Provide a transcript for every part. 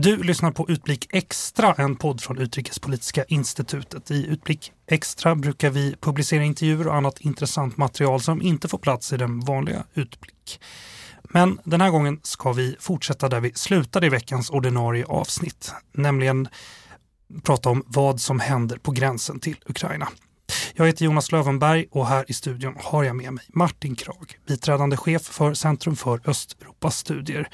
Du lyssnar på Utblick Extra, en podd från Utrikespolitiska institutet. I Utblick Extra brukar vi publicera intervjuer och annat intressant material som inte får plats i den vanliga Utblick. Men den här gången ska vi fortsätta där vi slutade i veckans ordinarie avsnitt, nämligen prata om vad som händer på gränsen till Ukraina. Jag heter Jonas Lövenberg och här i studion har jag med mig Martin Krag, biträdande chef för Centrum för Östeuropas studier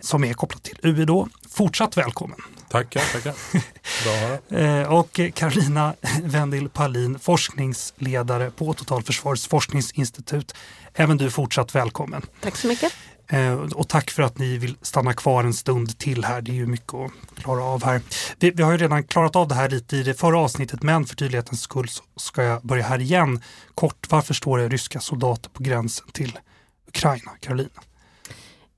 som är kopplat till UI då. Fortsatt välkommen! Tackar, tackar. Bra att höra. Eh, och Carolina Wendil Palin, forskningsledare på Totalförsvarets forskningsinstitut. Även du fortsatt välkommen. Tack så mycket. Eh, och tack för att ni vill stanna kvar en stund till här. Det är ju mycket att klara av här. Vi, vi har ju redan klarat av det här lite i det förra avsnittet men för tydlighetens skull så ska jag börja här igen. Kort, varför står det ryska soldater på gränsen till Ukraina? Carolina?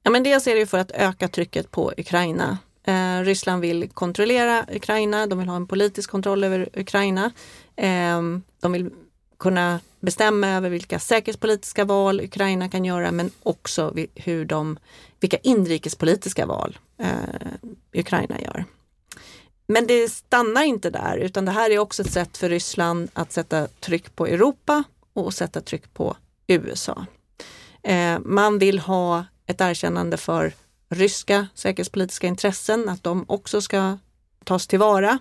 Ja, men dels är det för att öka trycket på Ukraina. Eh, Ryssland vill kontrollera Ukraina, de vill ha en politisk kontroll över Ukraina. Eh, de vill kunna bestämma över vilka säkerhetspolitiska val Ukraina kan göra men också hur de, vilka inrikespolitiska val eh, Ukraina gör. Men det stannar inte där utan det här är också ett sätt för Ryssland att sätta tryck på Europa och sätta tryck på USA. Eh, man vill ha ett erkännande för ryska säkerhetspolitiska intressen, att de också ska tas tillvara.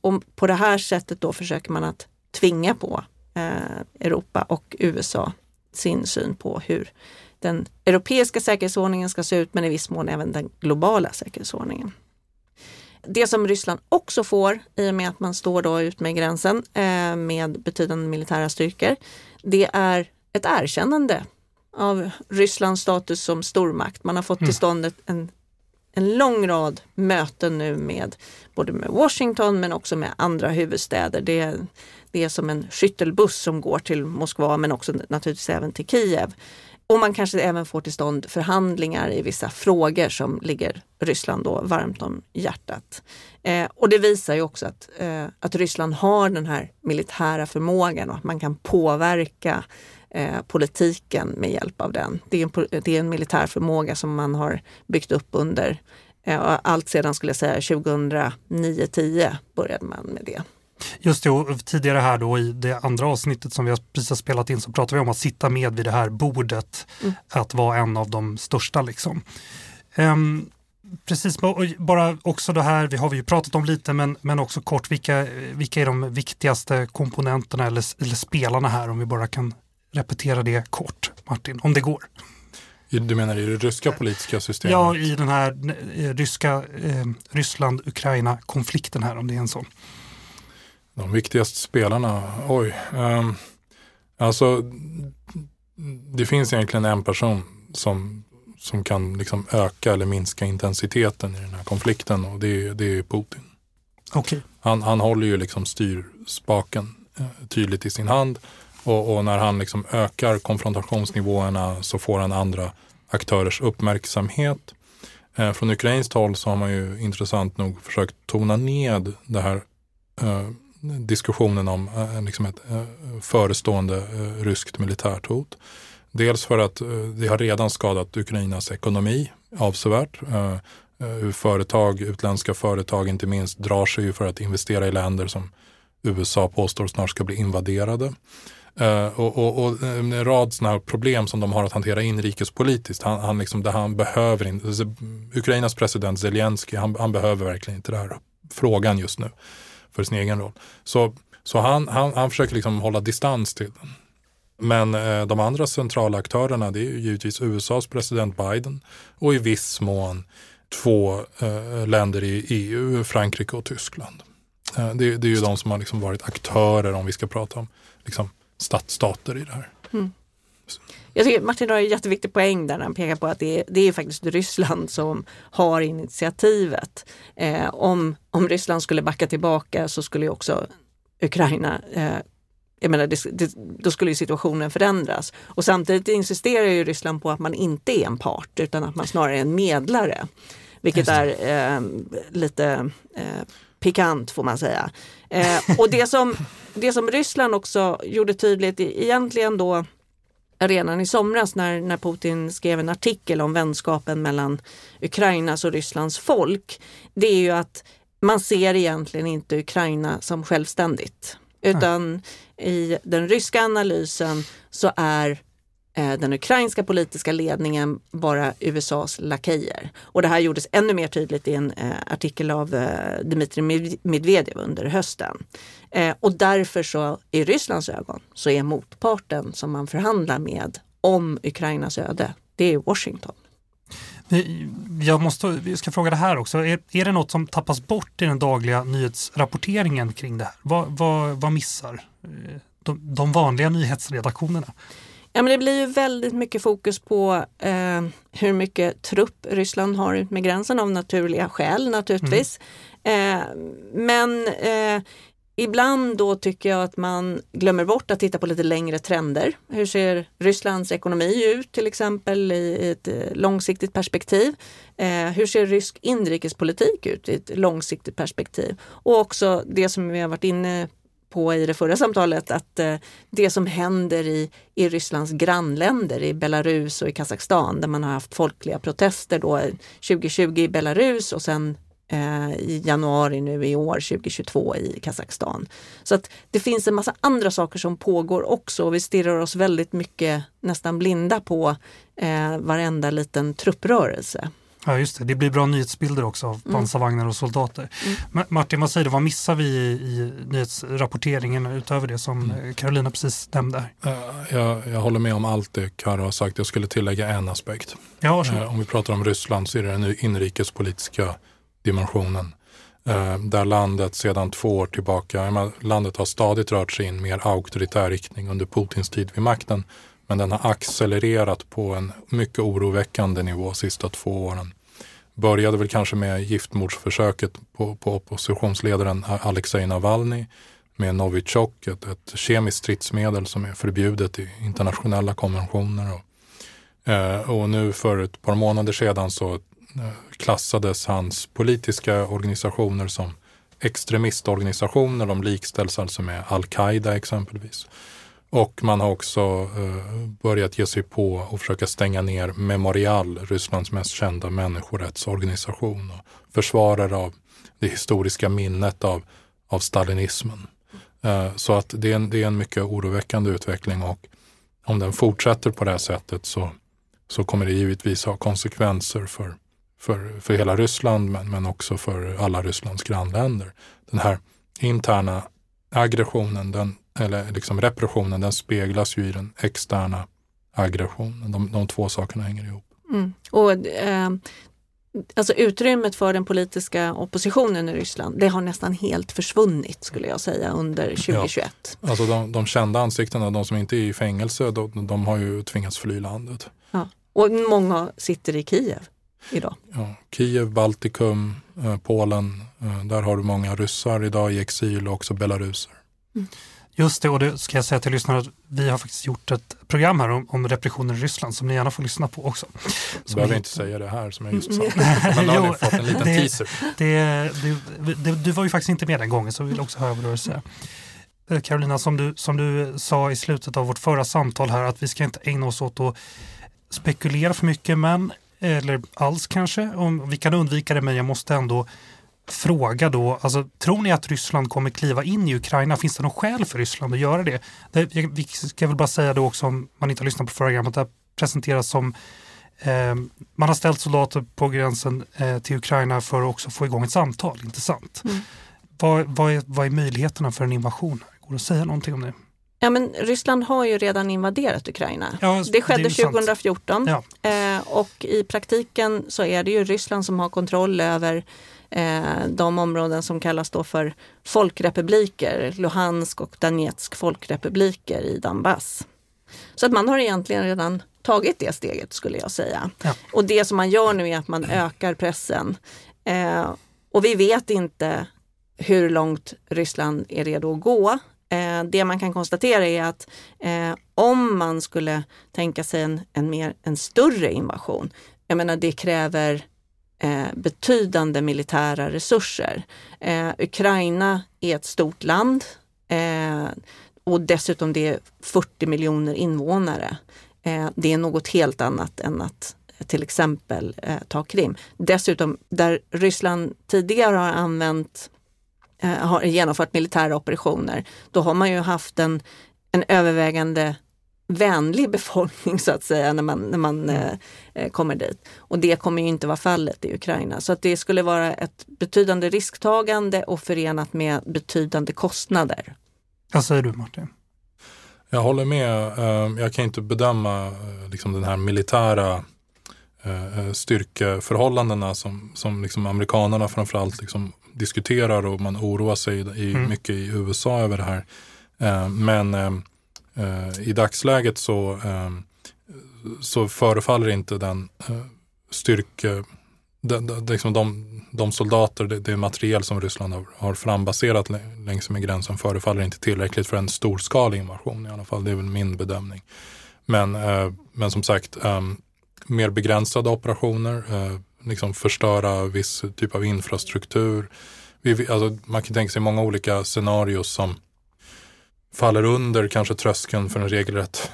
Och på det här sättet då försöker man att tvinga på eh, Europa och USA sin syn på hur den europeiska säkerhetsordningen ska se ut, men i viss mån även den globala säkerhetsordningen. Det som Ryssland också får i och med att man står då ut med gränsen eh, med betydande militära styrkor, det är ett erkännande av Rysslands status som stormakt. Man har fått till mm. stånd en, en lång rad möten nu med både med Washington men också med andra huvudstäder. Det, det är som en skyttelbuss som går till Moskva men också naturligtvis även till Kiev. Och man kanske även får till stånd förhandlingar i vissa frågor som ligger Ryssland då varmt om hjärtat. Eh, och det visar ju också att, eh, att Ryssland har den här militära förmågan och att man kan påverka eh, politiken med hjälp av den. Det är, en, det är en militär förmåga som man har byggt upp under eh, allt sedan skulle jag säga 2009-10 började man med det. Just det, och tidigare här då i det andra avsnittet som vi precis har spelat in så pratade vi om att sitta med vid det här bordet, mm. att vara en av de största liksom. Um, precis, bara också det här, vi har vi ju pratat om lite men, men också kort, vilka, vilka är de viktigaste komponenterna eller, eller spelarna här om vi bara kan repetera det kort, Martin, om det går. Du menar i det ryska politiska systemet? Ja, i den här eh, ryska eh, Ryssland-Ukraina-konflikten här, om det är en sån. De viktigaste spelarna, oj. Um, alltså, det finns egentligen en person som, som kan liksom öka eller minska intensiteten i den här konflikten och det, är, det är Putin. Okay. Han, han håller ju liksom styrspaken eh, tydligt i sin hand och, och, när han liksom ökar konfrontationsnivåerna så får han andra aktörers uppmärksamhet. Eh, från ukrainskt håll så har man ju intressant nog försökt tona ned det här eh, diskussionen om eh, liksom ett eh, förestående eh, ryskt militärt hot. Dels för att eh, det har redan skadat Ukrainas ekonomi avsevärt. Eh, eh företag, utländska företag inte minst, drar sig ju för att investera i länder som USA påstår snart ska bli invaderade. Eh, och, och, och, eh, en rad sådana problem som de har att hantera inrikespolitiskt. Han, han liksom, det han behöver in, alltså, Ukrainas president Zelensky, han, han, behöver verkligen inte den här frågan just nu för sin egen roll. Så, så han, han, han försöker liksom hålla distans till den. Men eh, de andra centrala aktörerna det är givetvis USAs president Biden och i viss mån två eh, länder i EU, Frankrike och Tyskland. Eh, det, det, är ju de som har liksom varit aktörer om vi ska prata om liksom, stadsstater i det här. Mm. Jag tycker Martin har en jätteviktig poäng där han pekar på att det är, det är faktiskt Ryssland som har initiativet. Eh, om, om Ryssland skulle backa tillbaka så skulle också Ukraina eh, jag menar, det, det, då skulle ju situationen förändras. Och samtidigt insisterar ju Ryssland på att man inte är en part utan att man snarare är en medlare. Vilket är eh, lite eh, pikant får man säga. Eh, och det som, det som Ryssland också gjorde tydligt egentligen då redan i somras när, när Putin skrev en artikel om vänskapen mellan Ukrainas och Rysslands folk, det är ju att man ser egentligen inte Ukraina som självständigt. Utan i den ryska analysen så är Eh, den ukrainska politiska ledningen bara USAs lakejer. Och det här gjordes ännu mer tydligt i en eh, artikel av eh, Dmitrij Medvedev under hösten. Eh, och därför så i Rysslands ögon så är motparten som man förhandlar med om Ukrainas öde, det är Washington. Jag, måste, jag ska fråga det här också. Är, är det något som tappas bort i den dagliga nyhetsrapporteringen kring det här? Vad, vad, vad missar eh, de, de vanliga nyhetsredaktionerna? Ja, men det blir ju väldigt mycket fokus på eh, hur mycket trupp Ryssland har ut med gränsen av naturliga skäl naturligtvis. Mm. Eh, men eh, Ibland då tycker jag att man glömmer bort att titta på lite längre trender. Hur ser Rysslands ekonomi ut till exempel i ett eh, långsiktigt perspektiv? Eh, hur ser rysk inrikespolitik ut i ett långsiktigt perspektiv? Och också det som vi har varit inne på i det förra samtalet att eh, det som händer i, i Rysslands grannländer, i Belarus och i Kazakstan där man har haft folkliga protester då eh, 2020 i Belarus och sen eh, i januari nu i år, 2022 i Kazakstan. Så att det finns en massa andra saker som pågår också och vi stirrar oss väldigt mycket nästan blinda på eh, varenda liten trupprörelse. Ja just det, det blir bra nyhetsbilder också av mm. pansarvagnar och soldater. Mm. Martin, vad säger du, vad missar vi i, i nyhetsrapporteringen utöver det som mm. Carolina precis nämnde? Jag, jag håller med om allt det Karo har sagt. Jag skulle tillägga en aspekt. Ja, om vi pratar om Ryssland så är det den inrikespolitiska dimensionen. Eh, där landet sedan två år tillbaka, landet har stadigt rört sig i en mer auktoritär riktning under Putins tid vid makten. Men den har accelererat på en mycket oroväckande nivå de sista två åren. Började väl kanske med giftmordsförsöket på, på oppositionsledaren Alexej Navalny med Novichok, ett, ett kemiskt stridsmedel som är förbjudet i internationella konventioner. Och, eh, och nu för ett par månader sedan så eh, klassades hans politiska organisationer som extremistorganisationer. De likställs alltså med al-Qaida exempelvis. Och man har också eh, börjat ge sig på och försöka stänga ner Memorial, Rysslands mest kända människorättsorganisation och försvarare av det historiska minnet av, av stalinismen. Eh, så att det är, en, det är en mycket oroväckande utveckling och om den fortsätter på det här sättet så, så kommer det givetvis ha konsekvenser för för, för hela Ryssland men, men också för alla Rysslands grannländer. Den här interna aggressionen, den, eller liksom repressionen, den speglas ju i den externa aggressionen. De, de två sakerna hänger ihop. Mm. Och, eh, alltså utrymmet för den politiska oppositionen i Ryssland, det har nästan helt försvunnit skulle jag säga under 2021. Ja. Alltså de, de kända ansiktena, de som inte är i fängelse, de, de har ju tvingats fly landet. Ja. Och många sitter i Kiev idag? Ja, Kiev, Baltikum, eh, Polen. Eh, där har du många ryssar idag i exil och också belaruser. Mm. Just det, och det ska jag säga till lyssnarna att vi har faktiskt gjort ett program här om, om repressionen i Ryssland som ni gärna får lyssna på också. Du behöver inte säga det här som jag just sa. Men då har ni fått en liten det, teaser. Det, det, det, du var ju faktiskt inte med den gången så vi vill också höra vad du har att säga. Eh, Carolina, som du, som du sa i slutet av vårt förra samtal här att vi ska inte ägna oss åt att spekulera för mycket men eller alls kanske. Om vi kan undvika det men jag måste ändå fråga då, alltså, tror ni att Ryssland kommer kliva in i Ukraina? Finns det någon skäl för Ryssland att göra det? det vi ska väl bara säga då också om man inte har lyssnat på förra programmet, det presenteras som eh, man har ställt soldater på gränsen eh, till Ukraina för att också få igång ett samtal, inte sant? Mm. Vad, vad, är, vad är möjligheterna för en invasion? Går det att säga någonting om det? Ja, men Ryssland har ju redan invaderat Ukraina. Ja, det skedde det 2014 ja. eh, och i praktiken så är det ju Ryssland som har kontroll över eh, de områden som kallas då för folkrepubliker, Luhansk och Donetsk folkrepubliker i Donbass. Så att man har egentligen redan tagit det steget skulle jag säga. Ja. Och det som man gör nu är att man ökar pressen. Eh, och vi vet inte hur långt Ryssland är redo att gå. Eh, det man kan konstatera är att eh, om man skulle tänka sig en, en, mer, en större invasion, jag menar det kräver eh, betydande militära resurser. Eh, Ukraina är ett stort land eh, och dessutom det är 40 miljoner invånare. Eh, det är något helt annat än att eh, till exempel eh, ta Krim. Dessutom, där Ryssland tidigare har använt eh, har genomfört militära operationer, då har man ju haft en, en övervägande vänlig befolkning så att säga när man, när man mm. eh, eh, kommer dit. Och det kommer ju inte vara fallet i Ukraina. Så att det skulle vara ett betydande risktagande och förenat med betydande kostnader. Vad säger du Martin? Jag håller med. Eh, jag kan inte bedöma eh, liksom den här militära styrkeförhållandena som, som liksom amerikanerna framförallt liksom diskuterar och man oroar sig i, mm. mycket i USA över det här. Men Eh, I dagsläget så, eh, så förefaller inte den eh, styrke, de, de, liksom de, de soldater, det, det materiel som Ryssland har, har frambaserat längs med gränsen förefaller inte tillräckligt för en storskalig invasion i alla fall. Det är väl min bedömning. Men, eh, men som sagt, ehm, mer begränsade operationer, eh, liksom förstöra viss typ av infrastruktur. Vi, alltså, man kan tänka sig många olika scenarios som faller under kanske tröskeln för en regelrätt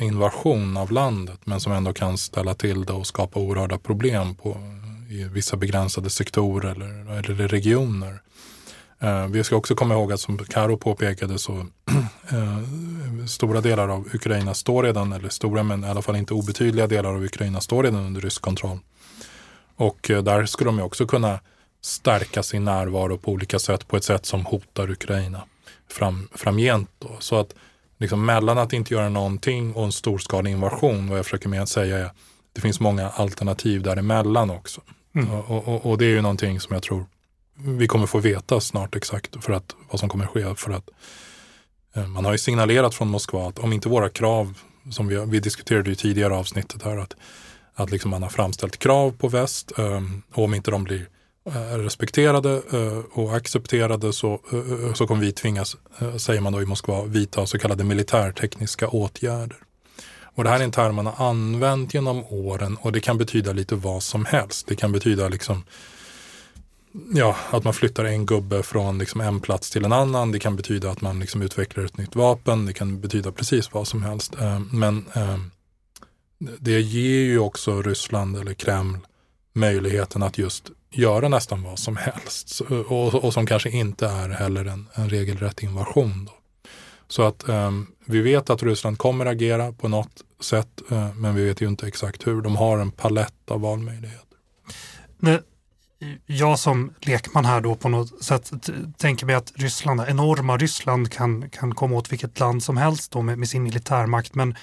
invasion av landet men som ändå kan ställa till det och skapa oerhörda problem på, i vissa begränsade sektorer eller, eller regioner. Eh, vi ska också komma ihåg att som Karo påpekade så eh, stora delar av Ukraina står redan, eller stora men i alla fall inte obetydliga delar av Ukraina står redan under rysk kontroll. Och eh, där skulle de också kunna stärka sin närvaro på olika sätt på ett sätt som hotar Ukraina fram, framgent. Då. Så att liksom mellan att inte göra någonting och en storskalig invasion, vad jag försöker med att säga är det finns många alternativ däremellan också. Mm. Och, och, och, det är ju någonting som jag tror vi kommer få veta snart exakt för att, vad som kommer ske. För att eh, man har ju signalerat från Moskva att om inte våra krav, som vi, vi diskuterade i tidigare avsnittet här, att, att liksom man har framställt krav på väst eh, och om inte de blir Eh, respekterade eh, och accepterade så, eh, så kommer vi tvingas, säger man då i Moskva, vidta så kallade militärtekniska åtgärder. Och det här är en term man har använt genom åren och det kan betyda lite vad som helst. Det kan betyda liksom ja, att man flyttar en gubbe från liksom en plats till en annan. Det kan betyda att man liksom utvecklar ett nytt vapen. Det kan betyda precis vad som helst. Men det ger ju också Ryssland eller Kreml möjligheten att just göra nästan vad som helst och, och som kanske inte är heller en, en regelrätt invasion. Då. Så att eh, vi vet att Ryssland kommer agera på något sätt, eh, men vi vet ju inte exakt hur. De har en palett av valmöjligheter. Men jag som lekman här då på något sätt tänker mig att Ryssland, enorma Ryssland kan, kan komma åt vilket land som helst då med, med sin militärmakt. Men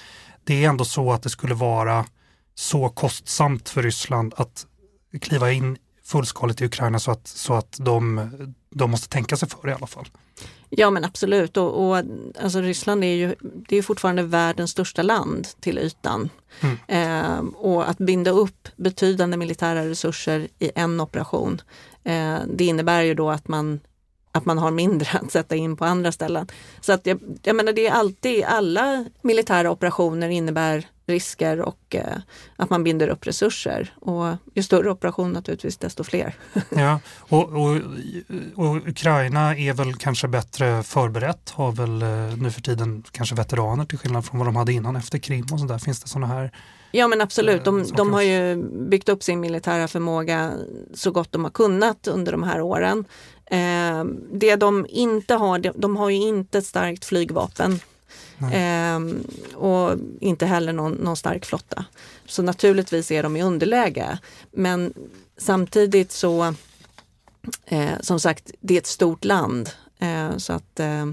det är ändå så att det skulle vara så kostsamt för Ryssland att kliva in fullskaligt i Ukraina så att, så att de, de måste tänka sig för i alla fall. Ja men absolut och, och alltså Ryssland är ju det är fortfarande världens största land till ytan. Mm. Eh, och att binda upp betydande militära resurser i en operation, eh, det innebär ju då att man att man har mindre att sätta in på andra ställen. Så att jag, jag menar det är alltid, alla militära operationer innebär risker och eh, att man binder upp resurser. Och ju större operation naturligtvis, desto fler. ja, och, och, och, Ukraina är väl kanske bättre förberett, har väl eh, nu för tiden kanske veteraner till skillnad från vad de hade innan efter Krim och sådär. Finns det sådana här Ja men absolut, de, eh, de, har ju byggt upp sin militära förmåga så gott de har kunnat under de här åren. Eh, det de inte har, de, de har ju inte ett starkt flygvapen. Eh, och inte heller någon, någon, stark flotta. Så naturligtvis är de i underläge. Men samtidigt så, eh, som sagt, det är ett stort land. Eh, så att eh,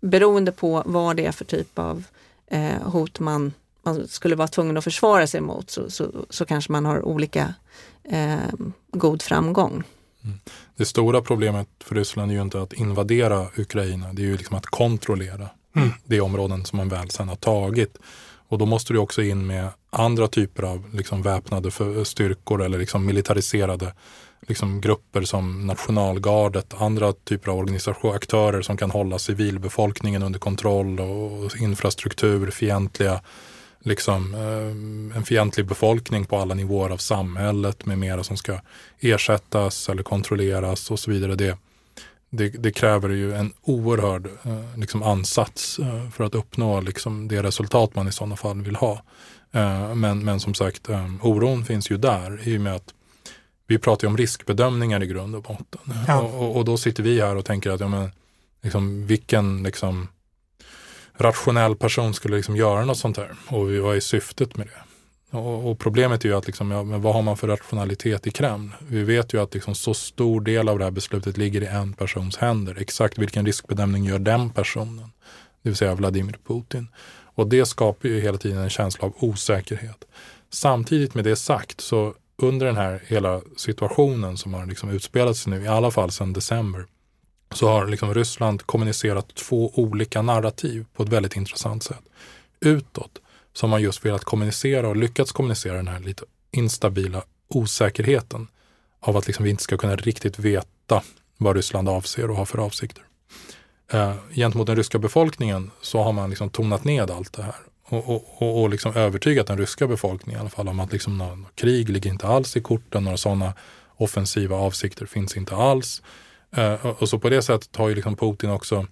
beroende på vad det är för typ av eh, hot man, man skulle vara tvungen att försvara sig mot så, så, så kanske man har olika eh, god framgång. Mm. Det stora problemet för Ryssland är ju inte att invadera Ukraina, det är ju liksom att kontrollera mm. de områden som man väl sedan har tagit. Och då måste du också in med andra typer av liksom väpnade styrkor eller liksom militariserade liksom grupper som nationalgardet, andra typer av organisationer, aktörer som kan hålla civilbefolkningen under kontroll och infrastruktur, fientliga liksom, eh, en fientlig befolkning på alla nivåer av samhället med mera som ska ersättas eller kontrolleras och så vidare. Det, det, det, kräver ju en oerhörd eh, liksom ansats eh, för att uppnå liksom, det resultat man i sådana fall vill ha. Eh, men, men som sagt, eh, oron finns ju där i och med att vi pratar ju om riskbedömningar i grund och botten. Ja. Och, och, och, då sitter vi här och tänker att ja, men, liksom, vilken liksom, rationell person skulle liksom göra något sånt här och vad är syftet med det? Och, och problemet är ju att liksom, ja, men vad har man för rationalitet i Kreml? Vi vet ju att liksom, så stor del av det här beslutet ligger i en persons händer. Exakt vilken riskbedömning gör den personen? Det vill säga Vladimir Putin. Och det skapar ju hela tiden en känsla av osäkerhet. Samtidigt med det sagt så under den här hela situationen som har liksom utspelat sig nu, i alla fall sedan december, så har liksom Ryssland kommunicerat två olika narrativ på ett väldigt intressant sätt. Utåt så har man just velat kommunicera och lyckats kommunicera den här lite instabila osäkerheten av att liksom vi inte ska kunna riktigt veta vad Ryssland avser och har för avsikter. Eh, gentemot den ryska befolkningen så har man liksom tonat ned allt det här och, och, och, och liksom övertygat den ryska befolkningen i alla fall om att liksom någon krig ligger inte alls i korten, några sådana offensiva avsikter finns inte alls. Eh, och så på det sättet har ju liksom Putin också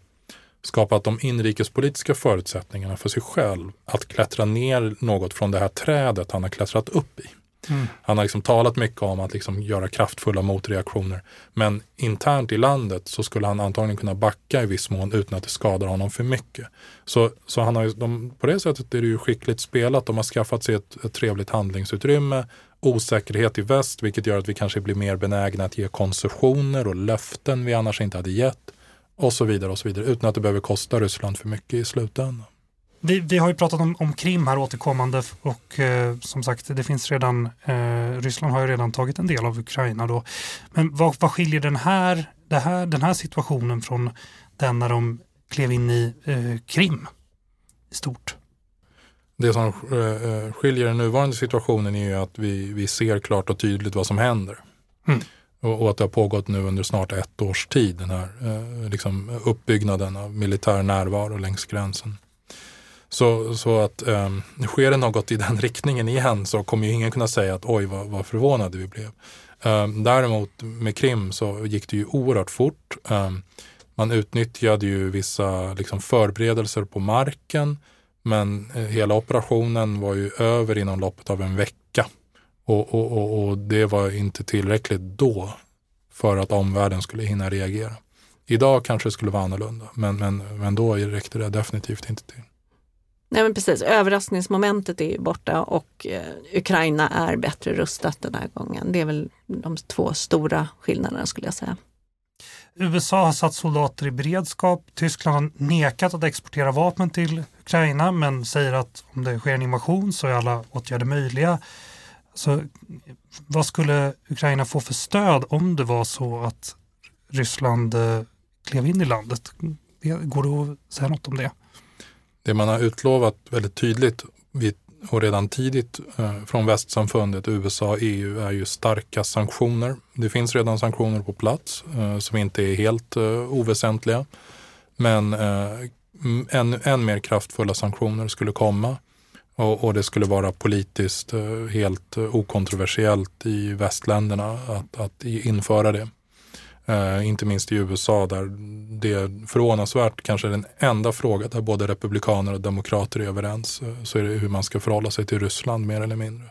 skapat de inrikespolitiska förutsättningarna för sig själv att klättra ner något från det här trädet han har klättrat upp i. Mm. Han har liksom talat mycket om att liksom göra kraftfulla motreaktioner. Men internt i landet så skulle han antagligen kunna backa i viss mån utan att det skadar honom för mycket. Så, så han har ju, de, på det sättet är det ju skickligt spelat. De har skaffat sig ett, ett trevligt handlingsutrymme, osäkerhet i väst, vilket gör att vi kanske blir mer benägna att ge koncessioner och löften vi annars inte hade gett och så vidare och så vidare utan att det behöver kosta Ryssland för mycket i slutändan. Vi, vi har ju pratat om, om Krim här återkommande och eh, som sagt det finns redan, eh, Ryssland har ju redan tagit en del av Ukraina då. Men vad, vad skiljer den här, här, den här situationen från den när de klev in i eh, Krim i stort? Det som eh, eh, skiljer den nuvarande situationen är ju att vi, vi ser klart och tydligt vad som händer. Mm. Och, och, att det har pågått nu under snart ett års tid, den här eh, liksom uppbyggnaden av militär närvaro längs gränsen. Så, så att um, sker det något i den riktningen igen så kommer ju ingen kunna säga att oj vad, vad förvånade vi blev. Um, däremot med Krim så gick det ju oerhört fort. Um, man utnyttjade ju vissa liksom, förberedelser på marken men eh, hela operationen var ju över inom loppet av en vecka. Och, och, och, och, det var inte tillräckligt då för att omvärlden skulle hinna reagera. Idag kanske det skulle vara annorlunda, men, men, men då räckte det definitivt inte till. Nej men precis, överraskningsmomentet är ju borta och eh, Ukraina är bättre rustat den här gången. Det är väl de två stora skillnaderna skulle jag säga. USA har satt soldater i beredskap. Tyskland har nekat att exportera vapen till Ukraina men säger att om det sker en invasion så är alla åtgärder möjliga. Så vad skulle Ukraina få för stöd om det var så att Ryssland eh, klev in i landet? Går det att säga något om det? Det man har utlovat väldigt tydligt och redan tidigt eh, från västsamfundet, USA och EU är ju starka sanktioner. Det finns redan sanktioner på plats eh, som inte är helt eh, oväsentliga. Men eh, än, än mer kraftfulla sanktioner skulle komma. Och, och, det skulle vara politiskt eh, helt eh, okontroversiellt i västländerna att, att införa det. Eh, inte minst i USA där det är förvånansvärt kanske är den enda fråga där både republikaner och demokrater är överens. Eh, så är det hur man ska förhålla sig till Ryssland mer eller mindre.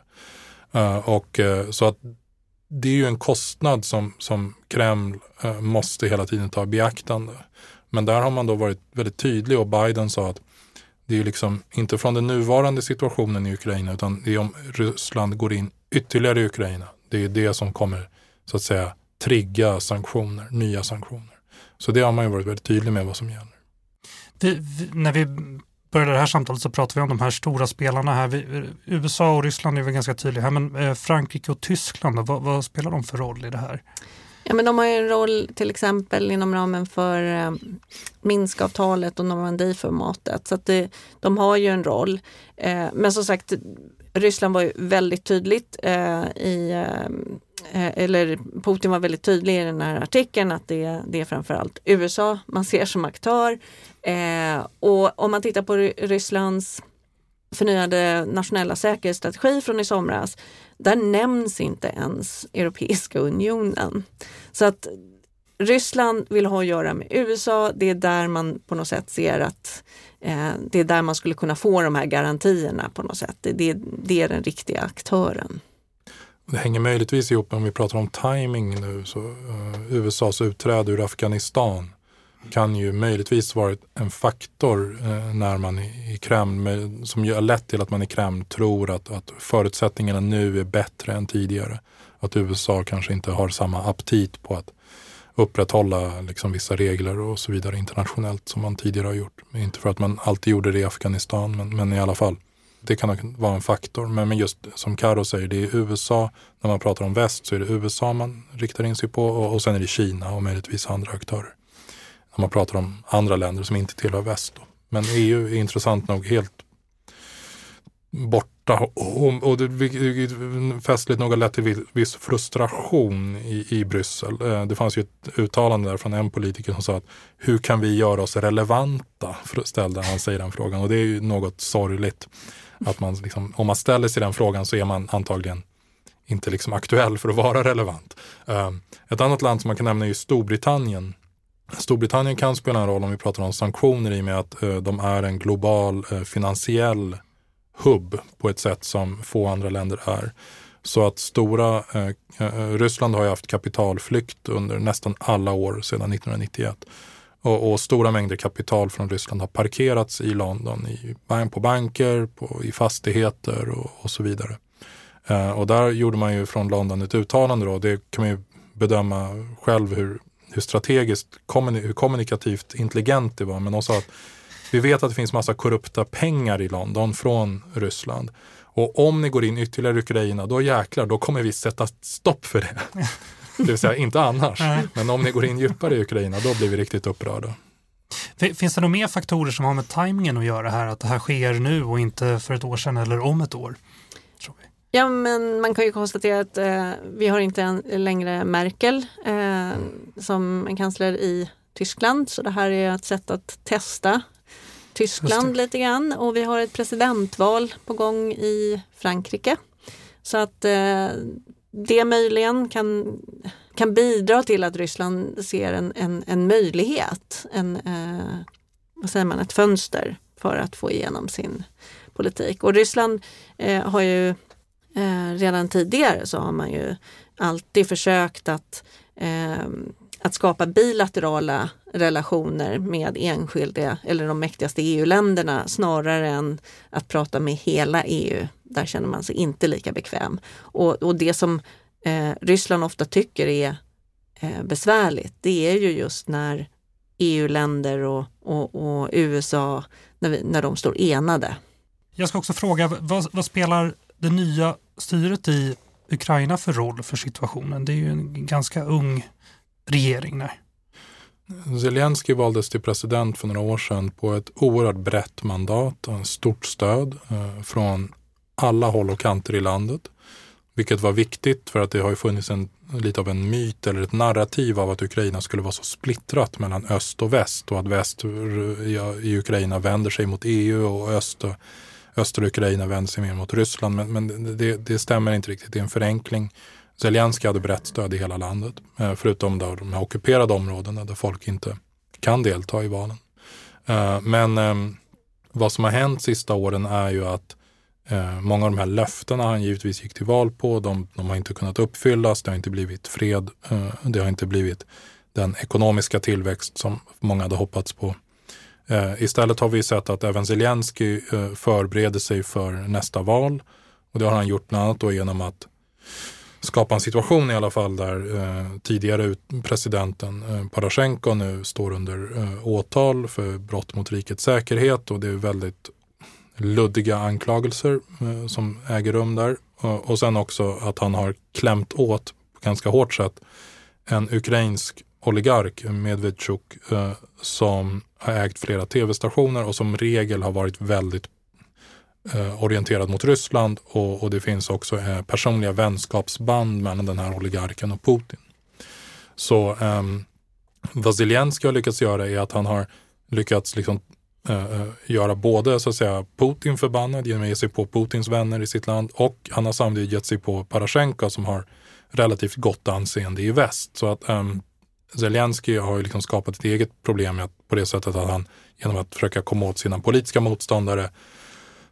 Eh, och eh, så att det är ju en kostnad som, som Kreml eh, måste hela tiden ta i beaktande. Men där har man då varit väldigt tydlig och Biden sa att det är liksom inte från den nuvarande situationen i Ukraina utan det är om Ryssland går in ytterligare i Ukraina. Det är det som kommer så att säga trigga sanktioner, nya sanktioner. Så det har man ju varit väldigt tydlig med vad som gäller. Vi, när vi började det här samtalet så pratade vi om de här stora spelarna här. Vi, USA och Ryssland är väl ganska tydliga här, men eh, Frankrike och Tyskland, vad, vad, spelar de för roll i det här? Ja, men de har ju en roll till exempel inom ramen för eh, Minskavtalet och Normandieformatet. Så att det, de har ju en roll. Eh, men som sagt, Ryssland var ju väldigt tydligt eh, i eh, eh, eller Putin var väldigt tydlig i den här artikeln att det, det är framförallt USA man ser som aktör. Eh, och om man tittar på Rysslands förnyade nationella säkerhetsstrategi från i somras, där nämns inte ens Europeiska unionen. Så att Ryssland vill ha att göra med USA. Det är där man på något sätt ser att Eh, det är där man skulle kunna få de här garantierna på något sätt. Det, det, det är den riktiga aktören. Det hänger möjligtvis ihop om vi pratar om timing nu. Så, uh, USAs utträde ur Afghanistan kan ju möjligtvis vara en faktor uh, när man i, i Kreml, med, som har lett till att man i Kreml tror att, att förutsättningarna nu är bättre än tidigare. Att USA kanske inte har samma aptit på att upprätthålla liksom vissa regler och så vidare internationellt som man tidigare har gjort. Inte för att man alltid gjorde det i Afghanistan, men, men i alla fall. Det kan vara en faktor. Men, men just som Karo säger, det är USA, när man pratar om väst så är det USA man riktar in sig på och, och sen är det Kina och möjligtvis andra aktörer. När man pratar om andra länder som inte tillhör väst. Då. Men EU är intressant nog helt första och, och det festligt nog har lett till viss frustration i, i Bryssel. Eh, det fanns ju ett uttalande där från en politiker som sa att hur kan vi göra oss relevanta? Ställde han sig den frågan och det är ju något sorgligt. Att man liksom, om man ställer sig den frågan så är man antagligen inte liksom aktuell för att vara relevant. Eh, ett annat land som man kan nämna är Storbritannien. Storbritannien kan spela en roll om vi pratar om sanktioner i och med att eh, de är en global finansiell hubb på ett sätt som få andra länder är. Så att stora, eh, eh Ryssland har ju haft kapitalflykt under nästan alla år sedan 1991. Och, och, stora mängder kapital från Ryssland har parkerats i London, i, på banker, på, i fastigheter och, och så vidare. Eh, och där gjorde man ju från London ett uttalande då, det kan man ju bedöma själv hur, hur strategiskt, hur kommunikativt intelligent det var. Men de sa att vi vet att det finns massa korrupta pengar i London från Ryssland. Och om ni går in ytterligare i Ukraina, då jäklar, då kommer vi sätta stopp för det. Det vill säga inte annars. Men om ni går in djupare i Ukraina, då blir vi riktigt upprörda. Finns det några mer faktorer som har med tajmingen att göra här? Att det här sker nu och inte för ett år sedan eller om ett år? Ja, men man kan ju konstatera att eh, vi har inte en, längre Merkel eh, som en kansler i Tyskland. Så det här är ett sätt att testa Tyskland lite grann och vi har ett presidentval på gång i Frankrike. Så att eh, det möjligen kan, kan bidra till att Ryssland ser en, en, en möjlighet, en, eh, vad säger man, ett fönster för att få igenom sin politik. Och Ryssland eh, har ju eh, redan tidigare så har man ju alltid försökt att eh, att skapa bilaterala relationer med enskilda eller de mäktigaste EU-länderna snarare än att prata med hela EU. Där känner man sig inte lika bekväm. Och, och det som eh, Ryssland ofta tycker är eh, besvärligt, det är ju just när EU-länder och, och, och, USA, när, vi, när de står enade. Jag ska också fråga, vad, vad spelar det nya styret i Ukraina för roll för situationen? Det är ju en ganska ung regering. Nej. Zelensky valdes till president för några år sedan på ett oerhört brett mandat och stort stöd eh, från alla håll och kanter i landet. Vilket var viktigt för att det har ju funnits en, lite av en myt eller ett narrativ av att Ukraina skulle vara så splittrat mellan öst och väst och att väst eh, i Ukraina vänder sig mot EU och öst och, östra Ukraina vänder sig mer mot Ryssland. Men, men det, det, stämmer inte riktigt, det är en förenkling. Zelenskyj hade brett stöd i hela landet, eh, förutom där de här ockuperade områdena där folk inte kan delta i valen. Eh, men ehm, vad som har hänt sista åren är ju att eh, många av de här löftena han givetvis gick till val på, de, de har inte kunnat uppfyllas, det har inte blivit fred, det har inte blivit den ekonomiska tillväxt som många hade hoppats på. Istället har vi sett att även Zelensky förbereder sig för nästa val och det har han gjort bland annat då genom att skapa en situation i alla fall där eh, tidigare presidenten eh, Poroshenko nu står under eh, åtal för brott mot rikets säkerhet och det är väldigt luddiga anklagelser eh, som äger rum där. Och, och sen också att han har klämt åt på ganska hårt sätt en ukrainsk oligark, Medvedchuk, eh, som har ägt flera tv-stationer och som regel har varit väldigt eh, orienterad mot Ryssland och, och det finns också eh, personliga vänskapsband mellan den här oligarken och Putin. Så eh, vad Zelenskyj har lyckats göra är att han har lyckats liksom, eh, eh, göra både så att säga Putin förbannad genom att ge sig på Putins vänner i sitt land och han har samtidigt gett sig på Parashenko som har relativt gott anseende i väst. Så att ehm, um, Zelensky har ju liksom skapat ett eget problem på det sättet att han genom att försöka komma åt sina politiska motståndare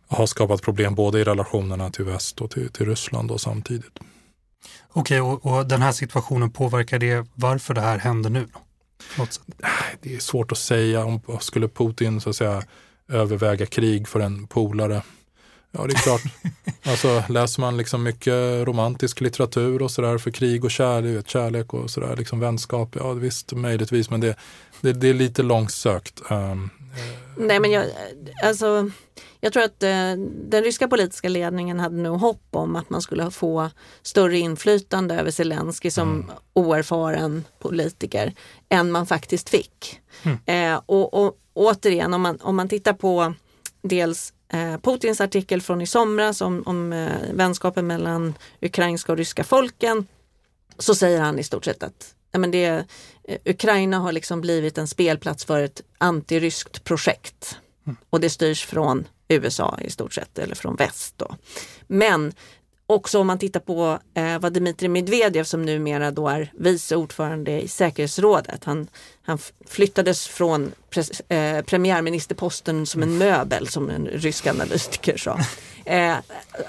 har skapat problem både i relationerna till väst och till, till Ryssland och samtidigt. Okej, och, och, den här situationen påverkar det varför det här händer nu? Det är svårt att säga. om Skulle Putin så att säga överväga krig för en polare? Ja, det är klart. alltså, läser man liksom mycket romantisk litteratur och sådär för krig och kärlek, kärlek och sådär, liksom vänskap, ja visst möjligtvis, men det, det, det är lite långsökt. Um, Nej, men jag, alltså, jag tror att eh, den ryska politiska ledningen hade nog hopp om att man skulle få större inflytande över Zelensky som mm. oerfaren politiker än man faktiskt fick. Mm. Eh, och, och återigen, om man, om man tittar på dels eh, Putins artikel från i somras om, om eh, vänskapen mellan ukrainska och ryska folken så säger han i stort sett att ja, men det, eh, Ukraina har liksom blivit en spelplats för ett antiryskt projekt. Mm. Och det styrs från USA i stort sett, eller från väst. Då. Men också om man tittar på eh, vad Dmitrij Medvedev som numera då är vice ordförande i säkerhetsrådet. Han, han flyttades från pres, eh, premiärministerposten som en möbel som en rysk analytiker sa. Eh,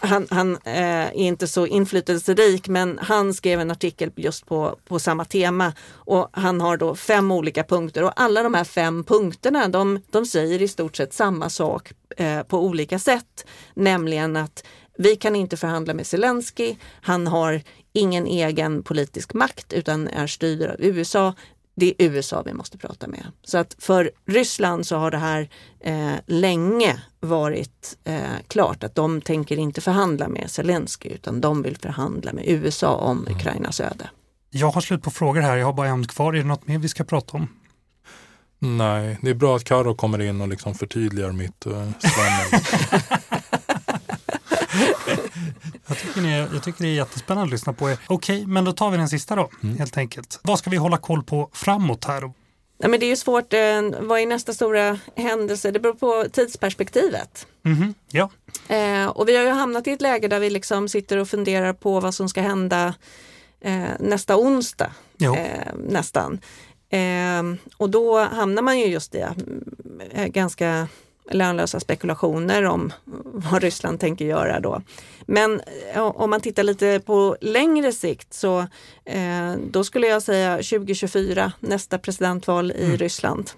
han, han eh, är inte så inflytelserik men han skrev en artikel just på, på samma tema och han har då fem olika punkter och alla de här fem punkterna de, de säger i stort sett samma sak eh, på olika sätt. Nämligen att vi kan inte förhandla med Zelensky. Han har ingen egen politisk makt utan är styrd av USA. Det är USA vi måste prata med. Så att för Ryssland så har det här eh, länge varit eh, klart att de tänker inte förhandla med Zelensky utan de vill förhandla med USA om mm. Ukrainas öde. Jag har slut på frågor här, jag har bara en kvar. Är det något mer vi ska prata om? Nej, det är bra att Karo kommer in och liksom förtydligar mitt uh, jag, tycker ni, jag tycker det är jättespännande att lyssna på er. Okej, men då tar vi den sista då, mm. helt enkelt. Vad ska vi hålla koll på framåt här? Ja, men det är ju svårt, eh, vad är nästa stora händelse? Det beror på tidsperspektivet. Mm, ja. Eh, och vi har ju hamnat i ett läge där vi liksom sitter och funderar på vad som ska hända eh, nästa onsdag. Eh, nästan. Eh, och då hamnar man ju just i eh, ganska lönlösa spekulationer om vad Ryssland tänker göra då. Men om man tittar lite på längre sikt så eh, då skulle jag säga 2024, nästa presidentval i mm. Ryssland.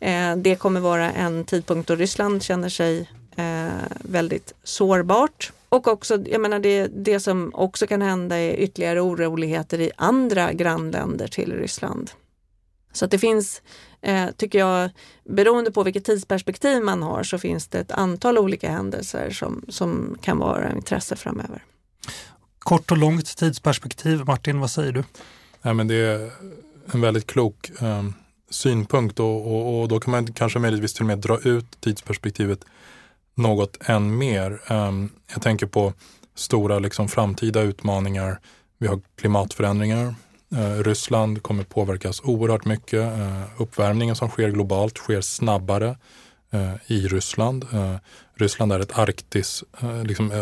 Eh, det kommer vara en tidpunkt då Ryssland känner sig eh, väldigt sårbart. Och också, jag menar det, det som också kan hända är ytterligare oroligheter i andra grannländer till Ryssland. Så att det finns, eh, tycker jag, beroende på vilket tidsperspektiv man har så finns det ett antal olika händelser som, som kan vara av intresse framöver. Kort och långt tidsperspektiv, Martin, vad säger du? Ja, men det är en väldigt klok eh, synpunkt och, och, och, då kan man kanske möjligtvis till och med dra ut tidsperspektivet något än mer. Eh, jag tänker på stora liksom, framtida utmaningar. Vi har klimatförändringar, Eh, Ryssland kommer påverkas oerhört mycket. Eh, uppvärmningen som sker globalt sker snabbare eh, i Ryssland. Ryssland är ett arktis liksom,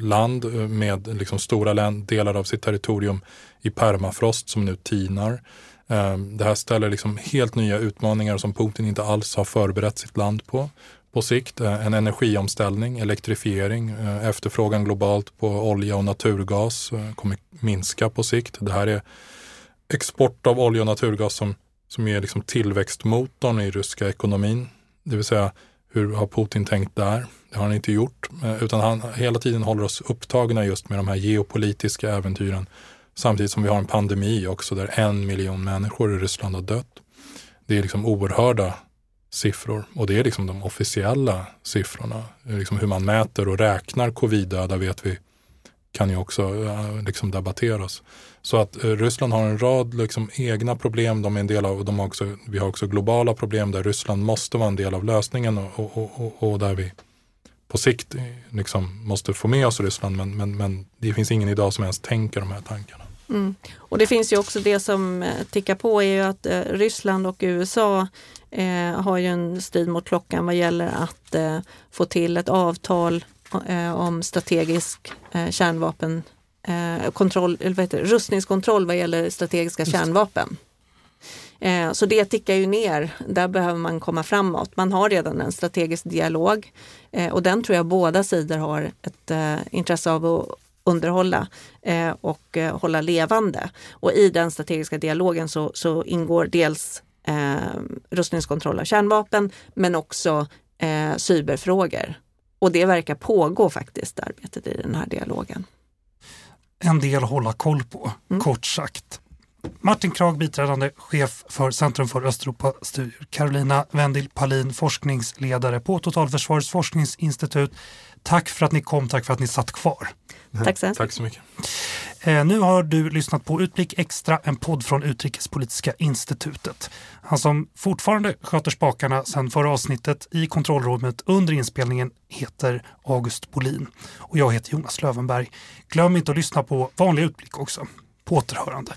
land med liksom, stora delar av sitt territorium i permafrost som nu tinar. Det här ställer liksom helt nya utmaningar som Putin inte alls har förberett sitt land på. På sikt en energiomställning, elektrifiering, efterfrågan globalt på olja och naturgas kommer minska på sikt. Det här är export av olja och naturgas som, som är liksom tillväxtmotorn i ryska ekonomin. Det vill säga, hur har Putin tänkt där? Det har han inte gjort, eh, utan han hela tiden håller oss upptagna just med de här geopolitiska äventyren. Samtidigt som vi har en pandemi också där en miljon människor i Ryssland har dött. Det är liksom oerhörda siffror och det är liksom de officiella siffrorna. Liksom hur man mäter och räknar covid-döda vet vi kan ju också eh, liksom debatteras. Så att eh, Ryssland har en rad liksom, egna problem. De är en del av, de har också, vi har också globala problem där Ryssland måste vara en del av lösningen och, och, och, och där vi på sikt eh, liksom, måste få med oss Ryssland. Men, men, men det finns ingen idag som ens tänker de här tankarna. Mm. Och det finns ju också det som tickar på är ju att Ryssland och USA eh, har ju en strid mot klockan vad gäller att eh, få till ett avtal om strategisk eh, kärnvapen, eh, kontroll, eller vad heter det, rustningskontroll vad gäller strategiska kärnvapen. Eh, så det tickar ju ner. Där behöver man komma framåt. Man har redan en strategisk dialog eh, och den tror jag båda sidor har ett eh, intresse av att underhålla eh, och eh, hålla levande. Och i den strategiska dialogen så, så ingår dels eh, rustningskontroll av kärnvapen men också eh, cyberfrågor. Och det verkar pågå faktiskt, arbetet i den här dialogen. En del att hålla koll på, mm. kort sagt. Martin Krag, biträdande chef för Centrum för Östeuropastudier. Carolina Wendil Palin, forskningsledare på Totalförsvarets forskningsinstitut. Tack för att ni kom, tack för att ni satt kvar. Tack så, tack så mycket. Eh, nu har du lyssnat på Utblick Extra, en podd från Utrikespolitiska institutet. Han som fortfarande sköter spakarna sedan förra avsnittet i kontrollrummet under inspelningen heter August Bolin och jag heter Jonas Lövenberg. Glöm inte att lyssna på vanlig Utblick också. På återhörande.